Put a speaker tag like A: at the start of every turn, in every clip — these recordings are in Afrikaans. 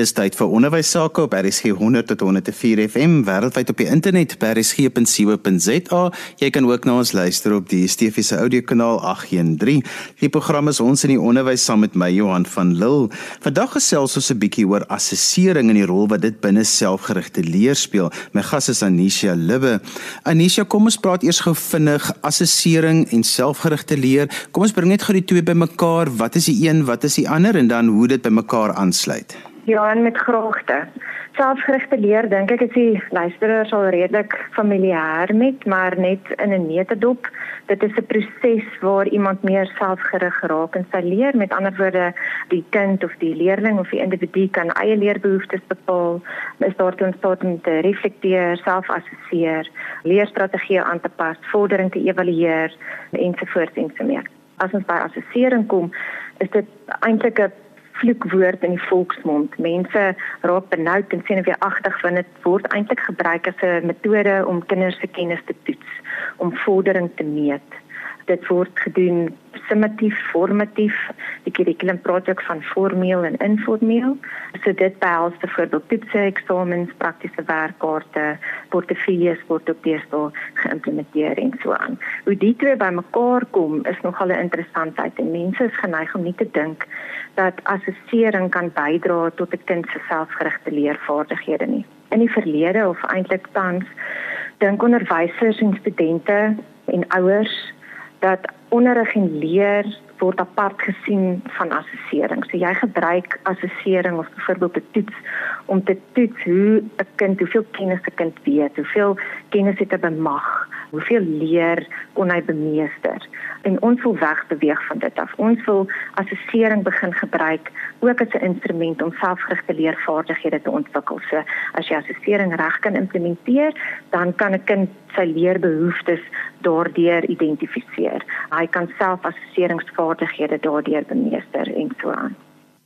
A: Dis tyd vir onderwys sake op RSG 100 tot 104 FM wêreldwyd op die internet by rsg.co.za. Jy kan ook na ons luister op die DSTV se audiokanaal 813. Die program is ons in die onderwys saam met my Johan van Lille. Vandag gesels ons 'n bietjie oor assessering en die rol wat dit binne selfgerigte leer speel. My gas is Anisha Libbe. Anisha, kom ons praat eers gou vinnig assessering en selfgerigte leer. Kom ons bring net gou die twee bymekaar. Wat is die een, wat is die ander en dan hoe dit bymekaar aansluit?
B: En met graagte. Selfgerigte leer dink ek is die luisteraars al redelik familier met, maar net in 'n netedop. Dit is 'n proses waar iemand meer selfgerig raak in sy leer. Met ander woorde, die kind of die leerling of die individu kan eie leerbehoeftes bepaal, is daar toe staat om te reflekteer, selfassesseer, leerstrategieë aan te pas, vordering te evalueer ensovoorts en so meer. As ons by assessering kom, is dit eintlik 'n vloekwoord in die volksmond. Mense raak benoud en sien of jy agtig van dit word eintlik gebruik as 'n metode om kinders se kennis te toets, om vordering te meet. Dit word gedoen summatief, formatief. Die kurrikulum praat ook van formeel en informeel. So dit behels byvoorbeeld toetse, eksamens, praktiese werkkaarte, portefeuilles word op deesdae geïmplementeer en so aan. Hoe die twee bymekaar kom is nogal 'n interessantheid en mense is geneig om nie te dink dat assessering kan bydra tot 'n kind se selfgerigte leervaardighede nie. In die verlede of eintlik tans dink onderwysers en studente en ouers dat onderrig en leer word apart gesien van assessering. So jy gebruik assessering of byvoorbeeld 'n toets om te toets hoe 'n kind, hoeveel kennis 'n kind weet, hoeveel kennis het hy bemag, hoeveel leer kon hy bemeester. En ons wil wegbeweeg van dit af. Ons wil assessering begin gebruik ook as 'n instrument om selfgerigte leervaardighede te ontwikkel. So as jy assessering reg kan implementeer, dan kan 'n kind sy leerbehoeftes daardeur identifiseer. Hy kan selfassesseringsvaardighede daardeur bemeester en so aan.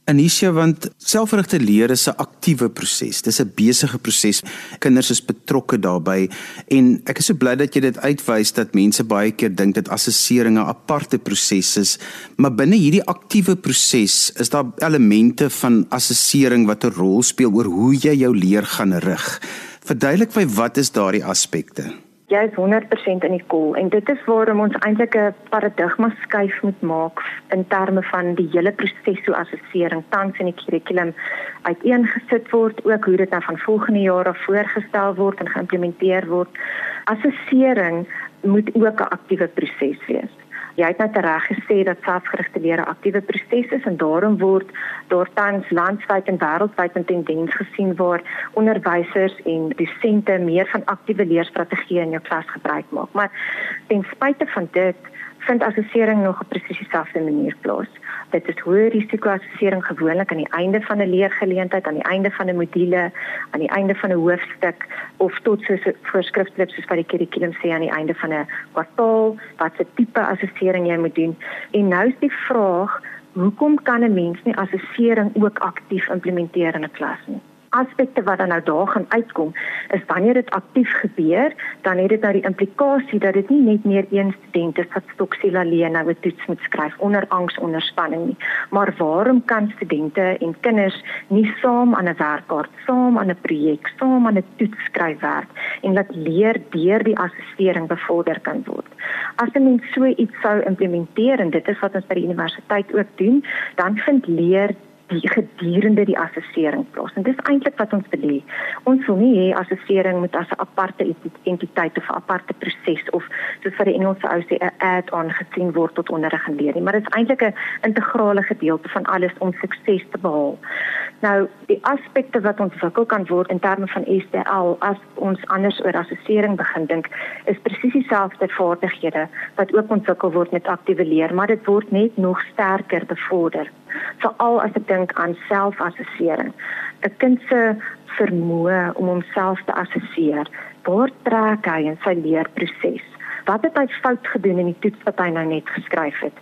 A: Anisha want selfgerigte leer is 'n aktiewe proses. Dis 'n besige proses. Kinders is betrokke daarbey en ek is so bly dat jy dit uitwys dat mense baie keer dink dit assessering 'n aparte proses is, maar binne hierdie aktiewe proses is daar elemente van assessering wat 'n rol speel oor hoe jy jou leer gaan rig. Verduidelik my wat is daardie aspekte?
B: Jy is 100% in die kol en dit is waarom ons eintlik 'n paradigma skuif moet maak in terme van die hele proses so assessering tans in die kurrikulum uiteengesit word ook hoe dit nou van volgende jaar af voorgestel word en geïmplementeer word. Assessering moet ook 'n aktiewe proses wees Jy het net reg gesê dat selfgerigte leer 'n aktiewe proses is en daarom word daar tans landwyd en wêreldwyd 'n tendens gesien waar onderwysers en dosente meer van aktiewe leerstrategieë in jou klas gebruik maak. Maar ten spyte van dit vind assessering nog op presies dieselfde manier plaas. Dit is hoë risiko assessering gewoonlik aan die einde van 'n leergeleentheid, aan die einde van 'n module, aan die einde van 'n hoofstuk of tot so 'n voorskrifklip soos wat die kurrikulum sê aan die einde van 'n kwartaal, wat se tipe assessering jy moet doen. En nou is die vraag, hoekom kan 'n mens nie assessering ook aktief implementeer in 'n klas nie? Aspekte wat dan nou daar gaan uitkom is wanneer dit aktief gebeur, dan het dit nou die implikasie dat dit nie net meer een student is wat stoksiel alleen nou 'n toets moet skryf onder angs onder spanning nie, maar waarom kan studente en kinders nie saam aan 'n werkkaart, saam aan 'n projek, saam aan 'n toets skryf werk en dat leer deur die assessering bevorder kan word. As 'n mens so iets sou implementeer en dit is wat ons by die universiteit ook doen, dan vind leer die gedurende die assessering plaas. En dis eintlik wat ons wil hê. Ons wil nie hê assessering moet as 'n aparte entiteit of 'n aparte proses of soos vir die Engelse ou sê 'n add-on gesien word tot onderrig en leer nie, maar dit is eintlik 'n integrale gedeelte van alles om sukses te behaal. Nou, die aspekte wat ontwikkel kan word in terme van STL as ons anders oor assessering begin dink, is presies dieselfde vaardighede wat ook ontwikkel word met aktiewe leer, maar dit word net nog sterker bevorder veral as ek dink aan selfassessering. 'n Kind se vermoë om homself te assesseer, waar trek hy in sy leerproses? Wat het hy fout gedoen in die toets wat hy nou net geskryf het?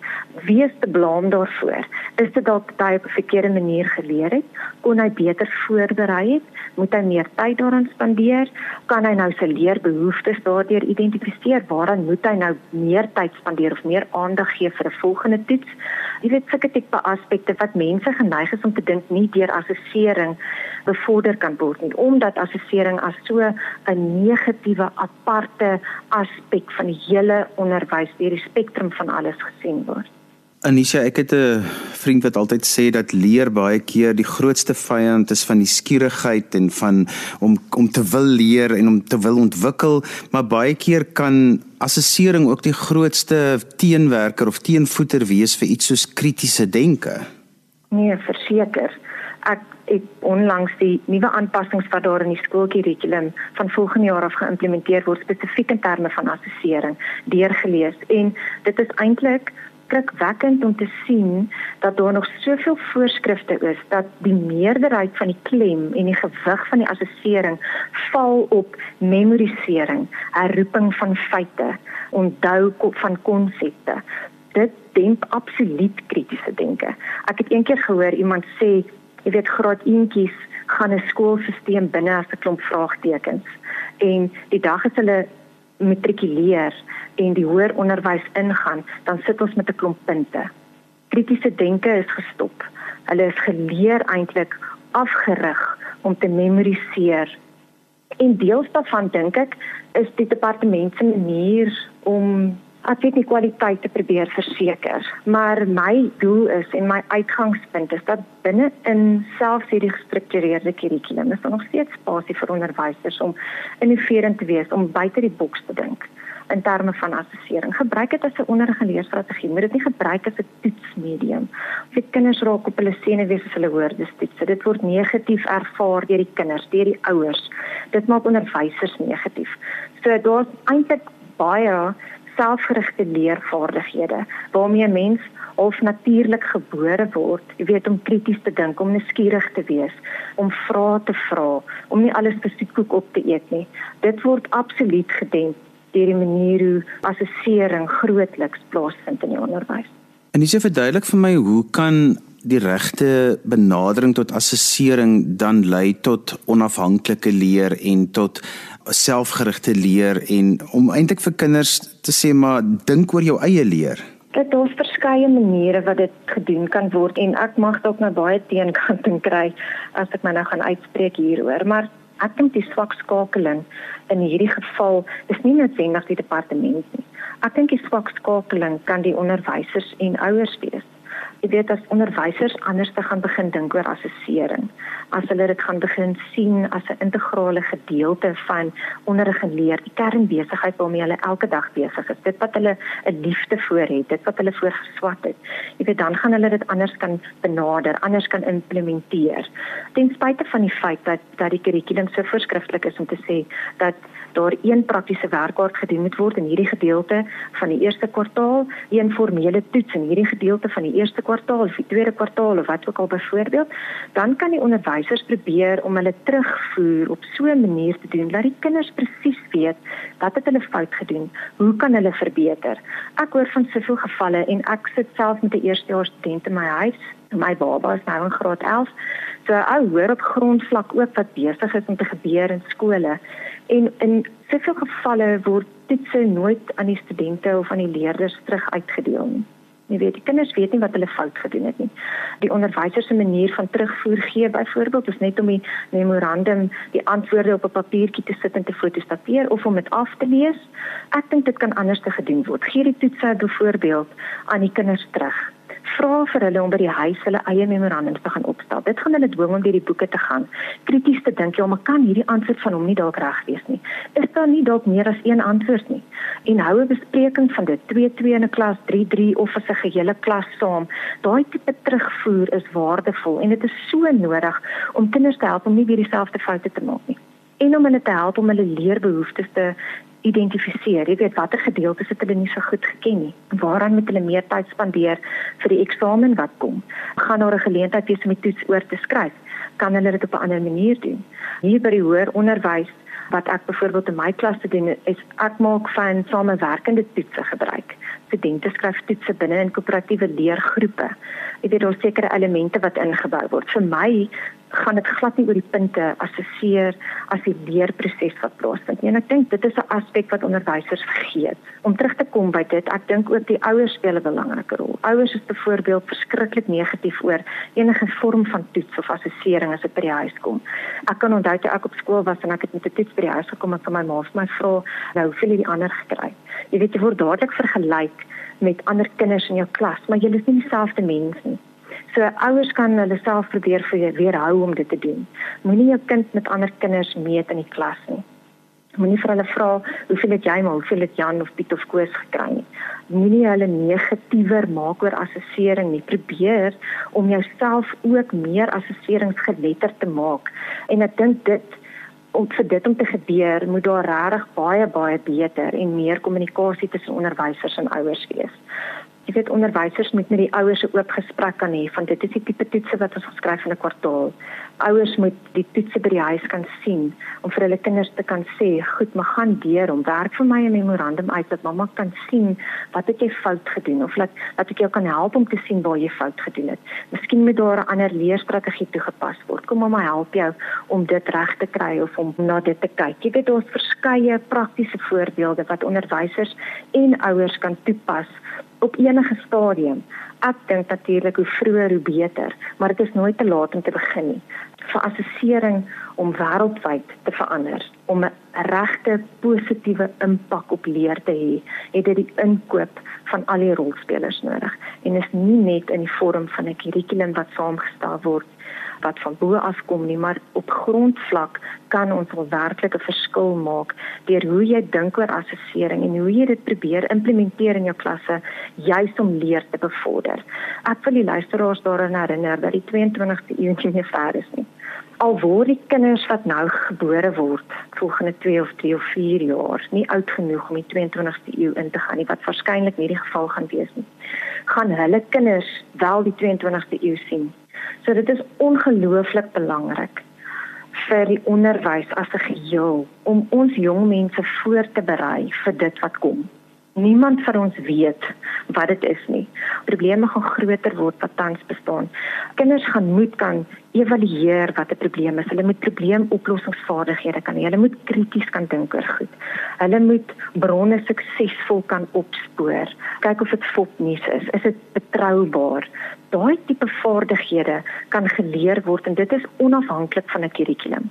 B: Wie is te blame daarvoor? Is dit dalk dat hy op 'n verkeerde manier geleer het? Kon hy beter voorberei het? Moet hy meer tyd daaraan spandeer? Kan hy nou sy leerbehoeftes daardeur identifiseer? Waaraan moet hy nou meer tyd spandeer of meer aandag gee vir 'n volgende toets? Jy weet sulke tipe aspekte wat mense geneig is om te dink nie deur assessering bevorder kan word nie omdat assessering as so 'n negatiewe aparte aspek van die hele onderwys deur die spektrum van alles gesien word.
A: Anisha, ek het 'n vriend wat altyd sê dat leer baie keer die grootste vyand is van die skierigheid en van om om te wil leer en om te wil ontwikkel, maar baie keer kan assessering ook die grootste teenwerker of teenvoeter wees vir iets soos kritiese denke.
B: Nee, verseker. Ek het onlangs die nuwe aanpassings wat daar in die skoolkurrikulum van volgende jaar af geïmplementeer word spesifiek in terme van assessering deurgelees en dit is eintlik skrikwekkend om te sien dat daar nog soveel voorskrifte is dat die meerderheid van die klem en die gewig van die assessering val op memorisering, herroeping van feite, onthou van konsepte. Dit demp absoluut kritiese denke. Ek het eendag gehoor iemand sê, jy weet graad 1kies gaan 'n skoolstelsel binne as 'n klomp vraagtekens en die dag as hulle matrikuleer en die hoër onderwys ingaan, dan sit ons met 'n klomp punte. Kritiese denke is gestop. Hulle is geleer eintlik afgerig om te memoriseer. En deels daarvan dink ek is die departement se manier om ek weet nie kwaliteit te probeer verseker, maar my doel is en my uitgangspunt is dat binne in selfs hierdie gestruktureerde kurrikulum is daar nog steeds spasie vir onderwysers om innoverend te wees, om buite die boks te dink in terme van assessering. Gebruik dit as 'n onderrigleerstrategie, moet dit nie gebruik as 'n toetsmedium. As die kinders raak op hulle senuwees as hulle woordetoets, dit word negatief ervaar deur die kinders, deur die ouers. Dit maak onderwysers negatief. So daar's eintlik baie selfgerigte leervaardighede waarmee 'n mens of natuurlik gebore word, jy weet om krities te dink, om nuuskierig te wees, om vrae te vra, om nie alles vir soetkoek op te eet nie. Dit word absoluut gedemp deur die manier hoe assessering grootliks plaasvind in die onderwys.
A: En dis verduidelik vir my hoe kan die regte benadering tot assessering dan lei tot onafhanklike leer en tot selfgerigte leer en om eintlik vir kinders te sê maar dink oor jou eie leer.
B: Dit is verskeie maniere wat dit gedoen kan word en ek mag dalk nou baie teenkanting kry as ek my nou gaan uitspreek hieroor, maar ek dink die swak skakeling in hierdie geval is nie noodwendig die departement nie. Ek dink die swak skakeling kan die onderwysers en ouers wees jy weet as onderwysers anders te gaan begin dink oor assessering as hulle dit gaan begin sien as 'n integrale gedeelte van onderrig en leer die kernbesigheid waarmee hulle elke dag besig is dit wat hulle 'n liefde vir het dit wat hulle voorgeswat het jy weet dan gaan hulle dit anders kan benader anders kan implementeer. Ten spyte van die feit dat dat die kurrikulum so voorskrifklik is om te sê dat daar een praktiese werkwoord gedoen moet word in hierdie gedeelte van die eerste kwartaal, een formele toets in hierdie gedeelte van die eerste kwartaal of die tweede kwartaal of wat ook al byvoorbeeld, dan kan die onderwysers probeer om hulle terugvoer op so 'n manier te doen dat die kinders presies weet wat het hulle fout gedoen, hoe kan hulle verbeter. Ek hoor van soveel gevalle en ek sit self met 'n eerstejaars student in my huis. My baba is nou in graad 11. So ou hoor op grondvlak ook wat besig is om te gebeur in skole. En in soveel gevalle word toetse nooit aan die studente of aan die leerders terug uitgedeel nie. Jy weet, die kinders weet nie wat hulle fout gedoen het nie. Die onderwysers se manier van terugvoer gee byvoorbeeld is net om die memorandum, die antwoorde op 'n papiertjie te sit en te fotostapieer of om dit af te lees. Ek dink dit kan anders te gedoen word. Gee die toetse byvoorbeeld aan die kinders terug vra vir hulle om by die huis hulle eie memorandums te gaan opstel. Dit gaan hulle dwing om deur die boeke te gaan, krities te dink, ja, maar kan hierdie antwoord van hom nie dalk reg wees nie? Is daar nie dalk meer as een antwoord nie? En hou 'n bespreking van dit 2-2 in 'n klas, 3-3 of as 'n gehele klas saam. Daai tipe terugvoer is waardevol en dit is so nodig om kinders te help om nie weer dieselfde foute te maak nie en om hulle te help om hulle leerbehoeftes te identifiseer. Jy weet watter gedeeltes het hulle nie so goed geken nie. Waaraan moet hulle meer tyd spandeer vir die eksamen wat kom? Gaan daar 'n geleentheid wees om die toets oor te skryf? Kan hulle dit op 'n ander manier doen? Hier by die hoër onderwys wat ek byvoorbeeld in my klas te doen is ek maak van samewerkende toetse gebruik. Studente skryf toetse binne in koöperatiewe leergroepe. Ek weet daar sekere elemente wat ingebou word. Vir my gaan dit glad nie oor die punte assesseer as die leerproses wat plaasvind nie. En ek dink dit is 'n aspek wat onderwysers vergeet. Om terug te kom by dit, ek dink ook die ouers speel 'n belangrike rol. Ouers is byvoorbeeld verskriklik negatief oor enige vorm van toets of assessering as dit by die huis kom. Ek kan onthou toe ek op skool was en ek het met 'n toets by die huis gekom en van my ma vir my vra, "Nou, hoeveel het die ander gekry?" Jy weet jy word dadelik vergelyk met ander kinders in jou klas, maar jy is nie dieselfde mens nie. So ouers kan hulle self probeer vir weerhou om dit te doen. Moenie jou kind met ander kinders meet in die klas nie. Moenie vir hulle vra hoeveel het jy maar hoeveel het Jan of Piet of Koos gekry nie. Moenie hulle negatiewer maak oor assessering nie. Probeer om jouself ook meer assesseringsgeletterd te maak. En ek dink dit om vir dit om te gebeur, moet daar regtig baie baie beter en meer kommunikasie tussen onderwysers en ouers wees jy weet onderwysers moet met die ouers 'n oop gesprek kan hê van dit is die tipe toetse wat ons geskryf in 'n kwartaal. Ouers moet die toetse by die huis kan sien om vir hulle kinders te kan sê, "Goed, maar gaan deur om werk vir my 'n memorandum uit dat mamma kan sien wat het jy fout gedoen of laat dat ek jou kan help om te sien waar jy fout gedoen het. Miskien moet daar 'n ander leerstrategie toegepas word. Kom mamma help jou om dit reg te kry of om na dit te kyk. Jy weet daar's verskeie praktiese voorbeelde wat onderwysers en ouers kan toepas op enige stadium. Ek dink natuurlik hoe vroeër hoe beter, maar dit is nooit te laat om te begin nie. Vir assessering om wêreldwyd te verander, om 'n regte positiewe impak op leer te hê, het dit die inkoop van al die rolspelers nodig en is nie net in die vorm van 'n kurrikulum wat saamgestel word wat van bo af kom nie, maar op grondvlak kan ons wel werklik 'n verskil maak deur hoe jy dink oor assessering en hoe jy dit probeer implementeer in jou klasse juis om leer te bevorder. Ek wil die luisteraars daaraan herinner dat die 22ste eeu nie ver is nie. Al word die kinders wat nou gebore word volgende 2 of 3 of 4 jaar nie oud genoeg om die 22ste eeu in te gaan nie, wat waarskynlik nie die geval gaan wees nie, gaan hulle kinders wel die 22ste eeu sien So dit is ongelooflik belangrik vir die onderwys as 'n geheel om ons jong mense voor te berei vir dit wat kom. Niemand van ons weet wat dit is nie. Probleme gaan groter word wat tans bestaan. Kinders gaan moet kan evalueer wat 'n probleem is. Hulle moet probleemoplossingsvaardighede kan hê. Hulle moet krities kan dink oor goed. Hulle moet bronne suksesvol kan opspoor. Kyk of dit fopnuus is. Is dit betroubaar? Daai tipe vaardighede kan geleer word en dit is onafhanklik van 'n kurrikulum.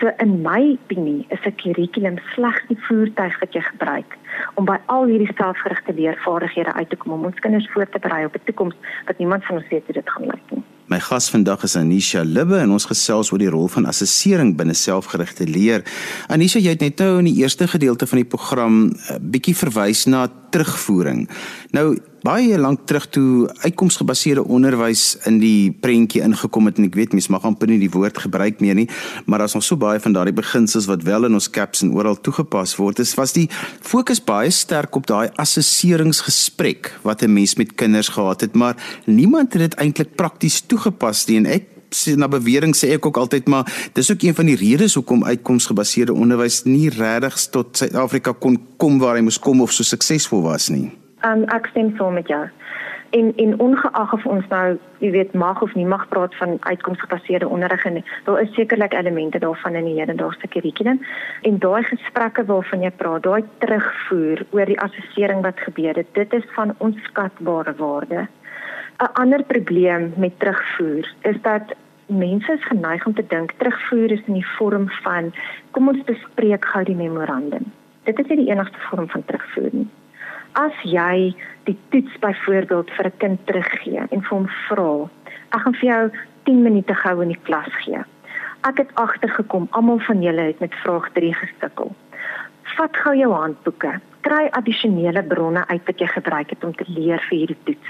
B: So in my opinie is 'n kurrikulum slegs die voertuig wat jy gebruik om by al hierdie selfgerigte leervaardighede uit te kom om ons kinders voor te berei op 'n toekoms wat niemand van ons weet hoe dit gaan lyk nie.
A: My gas vandag is Anisha Libbe en ons gesels oor die rol van assessering binne selfgerigte leer. Anisha, jy het net nou in die eerste gedeelte van die program 'n uh, bietjie verwys na terugvoering. Nou baie lank terug toe uitkomsgebaseerde onderwys in die prentjie ingekom het en ek weet mense mag amper nie die woord gebruik meer nie, maar as ons so baie van daardie beginsels wat wel in ons caps en oral toegepas word, is was die fokus baie sterk op daai assesseringsgesprek wat 'n mens met kinders gehad het, maar niemand het dit eintlik prakties toegepas nie en ek sien na bewering sê ek ook altyd maar dis ook een van die redes hoekom uitkomsgebaseerde onderwys nie regtig tot Suid-Afrika kon kom waar hy moes kom of so suksesvol was nie.
B: Um, ek stem saam met jou. En en ongeag of ons nou, jy weet, mag of nie mag praat van uitkomsgebaseerde onderrig en daar is sekerlik elemente daarvan in die hedendaagse kurrikulum en daai gesprekke waarvan jy praat, daai terugvoer oor die assessering wat gebeur het, dit is van onskatbare waarde. 'n Ander probleem met terugvoer is dat mense is geneig om te dink terugvoer is in die vorm van kom ons bespreek gou die memorandum. Dit is nie die enigste vorm van terugvoer nie as jy die toets byvoorbeeld vir 'n kind teruggee en vir hom vra, ek gaan vir jou 10 minute gou in die klas gee. Ek het agtergekom almal van julle het met vraag 3 gesukkel. Vat gou jou handboeke, kry addisionele bronne uit wat jy gebruik het om te leer vir hierdie toets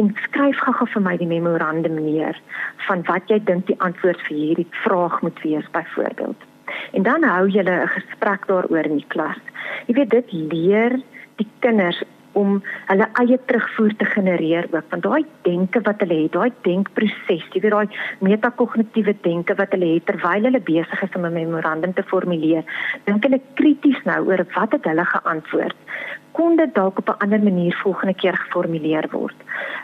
B: en skryf gou-gou vir my die memorandum neer van wat jy dink die antwoord vir hierdie vraag moet wees byvoorbeeld. En dan hou jy 'n gesprek daaroor in die klas. Jy weet dit leer die kinders om hulle eie terugvoer te genereer ook want daai denke wat hulle het, daai denkproses, jy weet daai metakognitiewe denke wat hulle het terwyl hulle besig is om 'n memorandum te formuleer, dink hulle krities nou oor wat het hulle geantwoord. Kon dit dalk op 'n ander manier volgende keer geformuleer word?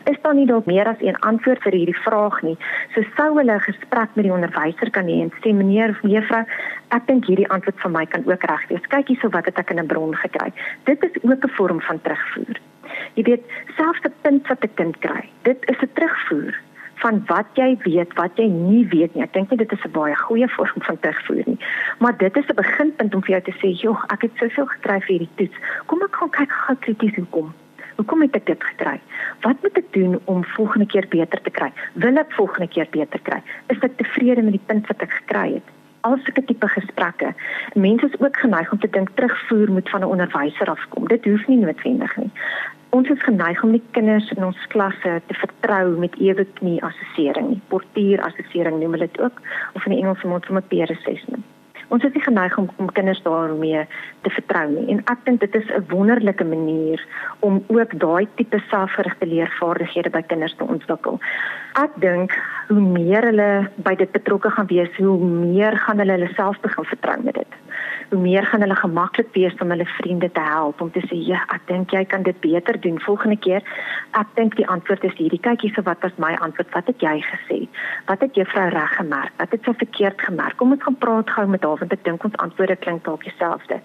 B: Is daar nie dalk meer as een antwoord vir hierdie vraag nie? So sou hulle 'n gesprek met die onderwyser kan hê en sê meneer of mevrou, ek dink hierdie antwoord van my kan ook reg wees. Kyk hierso wat het ek in 'n bron gekry. Dit is ook 'n vorm van terugvoer. Jy weet, selfs 'n punt wat 'n kind kry, dit is 'n terugvoer van wat jy weet, wat jy nie weet nie. Ek dink nie dit is 'n baie goeie vorm van terugvoer nie. Maar dit is 'n beginpunt om vir jou te sê, "Joh, ek het soveel gekry vir hierdie toets. Kom ek gaan kyk gou krities hoekom." Hoekom het ek dit gekry? Wat moet ek doen om volgende keer beter te kry? Wil ek volgende keer beter kry? Is ek tevrede met die punt wat ek gekry het? Al sulke tipe gesprekke. Mense is ook geneig om te dink terugvoer moet van 'n onderwyser afkom. Dit hoef nie noodwendig nie ons is geneig om die kinders in ons klasse te vertrou met ewe knie assessering, portuier assessering noem hulle dit ook, of in die Engelse mond sommer peer assessment. Ons is nie geneig om, om kinders daarmee te vertrou nie en ek dink dit is 'n wonderlike manier om ook daai tipe selfgerigte leervaardighede by kinders te ontwikkel. Ek dink hoe meer hulle by dit betrokke gaan wees, hoe meer gaan hulle hulle self begin vertrou met dit hoe meer gaan hulle gemaklik wees om hulle vriende te help om te sê ja, ek dink jy kan dit beter doen volgende keer. Ek dink die antwoord is hierdie. Kyk hierso wat was my antwoord? Wat het jy gesê? Wat het juffrou reg gemerk? Wat het sy verkeerd gemerk? Kom ons gaan praat gou met haar want ek dink ons antwoorde klink dalk dieselfde.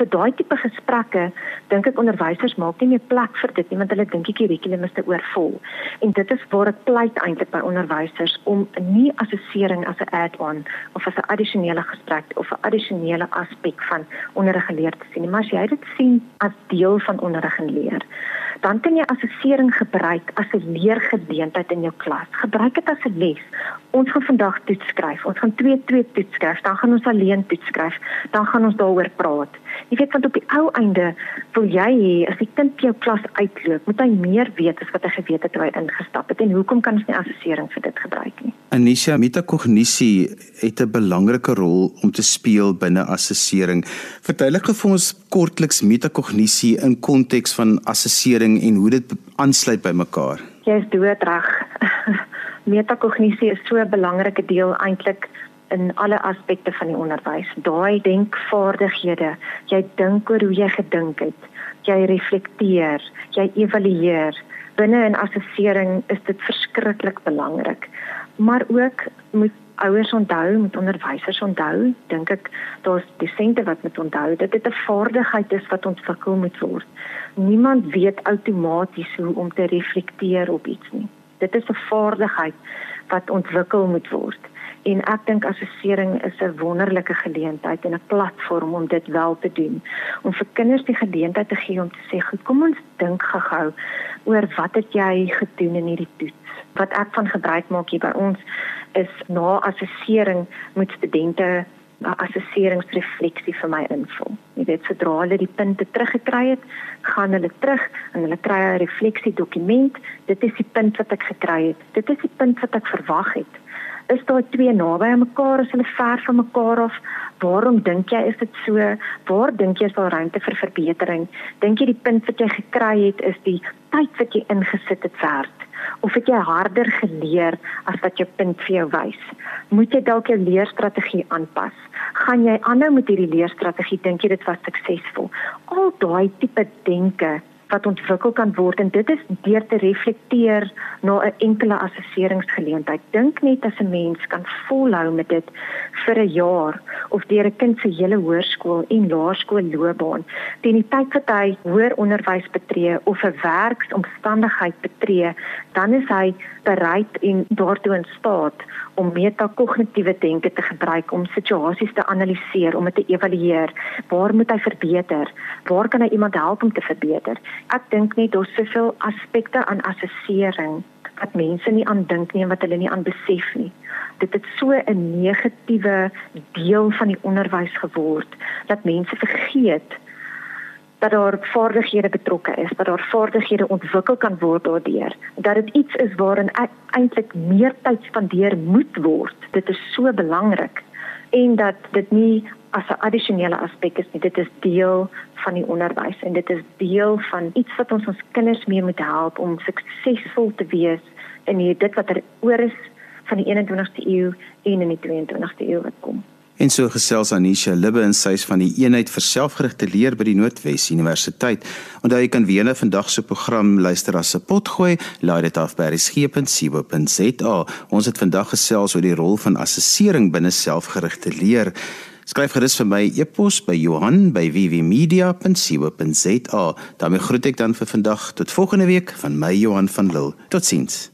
B: So daai tipe gesprekke dink ek onderwysers maak nie meer plek vir dit nie want hulle dink die kurrikulum is te oorvol. En dit is waar ek pleit eintlik by onderwysers om nie assessering as 'n add-on of as 'n addisionele gesprek of 'n addisionele aspek aspek van onderrig en leer te sien. Maar as jy dit sien as deel van onderrig en leer, dan kan jy assessering gebruik as 'n leergeleentheid in jou klas. Gebruik dit as 'n les. Ons gaan vandag toets skryf. Ons gaan 2-2 toets skryf. Dan gaan ons alleen toets skryf. Dan gaan ons daaroor praat. Jy weet want op die ou einde wil jy hê as die kind jou klas uitloop, moet hy meer weet as wat hy geweet het toe hy ingestap het en hoekom kan ons nie assessering vir dit gebruik nie?
A: Anisha, metakognisie het 'n belangrike rol om te speel binne assessering. Verduidelik vir ons kortliks metakognisie in konteks van assessering en hoe dit aansluit by mekaar.
B: Jy is doodreg. metakognisie is so 'n belangrike deel eintlik in alle aspekte van die onderwys. Daai denkvaardighede, jy dink oor hoe jy gedink het, jy reflekteer, jy evalueer. Binne in assessering is dit verskriklik belangrik maar ook moet ouers onthou, moet onderwysers onthou, dink ek daar's dosente wat moet onthou dat dit 'n vaardigheid is wat ontwikkel moet word. Niemand weet outomaties hoe om te reflekteer op iets nie. Dit is 'n vaardigheid wat ontwikkel moet word. En ek dink assessering is 'n wonderlike geleentheid en 'n platform om dit wel te doen. Om vir kinders die geleentheid te gee om te sê, "Goed, kom ons dink gou-gou oor wat het jy gedoen in hierdie toets?" wat ek van gebruik maak hier by ons is na assessering moet studente 'n assesseringsrefleksie vir my invul. Jy weet sodra hulle die punte teruggekry het, gaan hulle terug en hulle kry 'n refleksiedokument. Dit is die punt wat ek gekry het. Dit is die punt wat ek verwag het. Is daai twee naby aan mekaar as hulle ver van mekaar af? Waarom dink jy is dit so? Waar dink jy is daar ruimte vir verbetering? Dink jy die punt wat jy gekry het is die tyd wat jy ingesit het werd? of het jy harder geleer as wat jou punt vir jou wys? Moet jy dalk jou leerstrategie aanpas? Gaan jy aanhou met hierdie leerstrategie dink jy dit was suksesvol? Al daai tipe denke wat ontwikkel kan word en dit is deur te reflekteer na 'n enkele assesseringsgeleentheid. Dink net as 'n mens kan volhou met dit vir 'n jaar of deur 'n kind se hele hoërskool en laerskoolloopbaan, teen die tyd wat hy hoër onderwys betree of 'n werksomstandigheid betree, dan is hy bereid en daartoe in staat om metakognitiewe denke te gebruik om situasies te analiseer, om dit te evalueer. Waar moet hy verbeter? Waar kan hy iemand help om te verbeter? Ek dink net daar's soveel aspekte aan assessering wat mense nie aan dink nie en wat hulle nie aan besef nie. Dit het so 'n negatiewe deel van die onderwys geword dat mense vergeet dat daar vaardighede betrokke is, dat daar vaardighede ontwikkel kan word daardeur, dat dit iets is waarin eintlik meer tyd spandeer moet word. Dit is so belangrik en dat dit nie as 'n addisionele aspek is nie, dit is deel van die onderwys en dit is deel van iets wat ons ons kinders mee moet help om suksesvol te wees in dit wat er oor is van die 21ste eeu en in die 22ste eeu wat kom.
A: En so gesels Anisha Libbe en sy is van die eenheid vir selfgerigte leer by die Noordwes Universiteit. Onthou jy kan weer na vandag se program luister as 'n potgooi, laai dit af by resgep.co.za. Ons het vandag gesels oor die rol van assessering binne selfgerigte leer. Skryf gerus vir my e-pos by Johan@vvmedia.co.za. daarmee groet ek dan vir vandag tot volgende week van my Johan van Lille. Totsiens.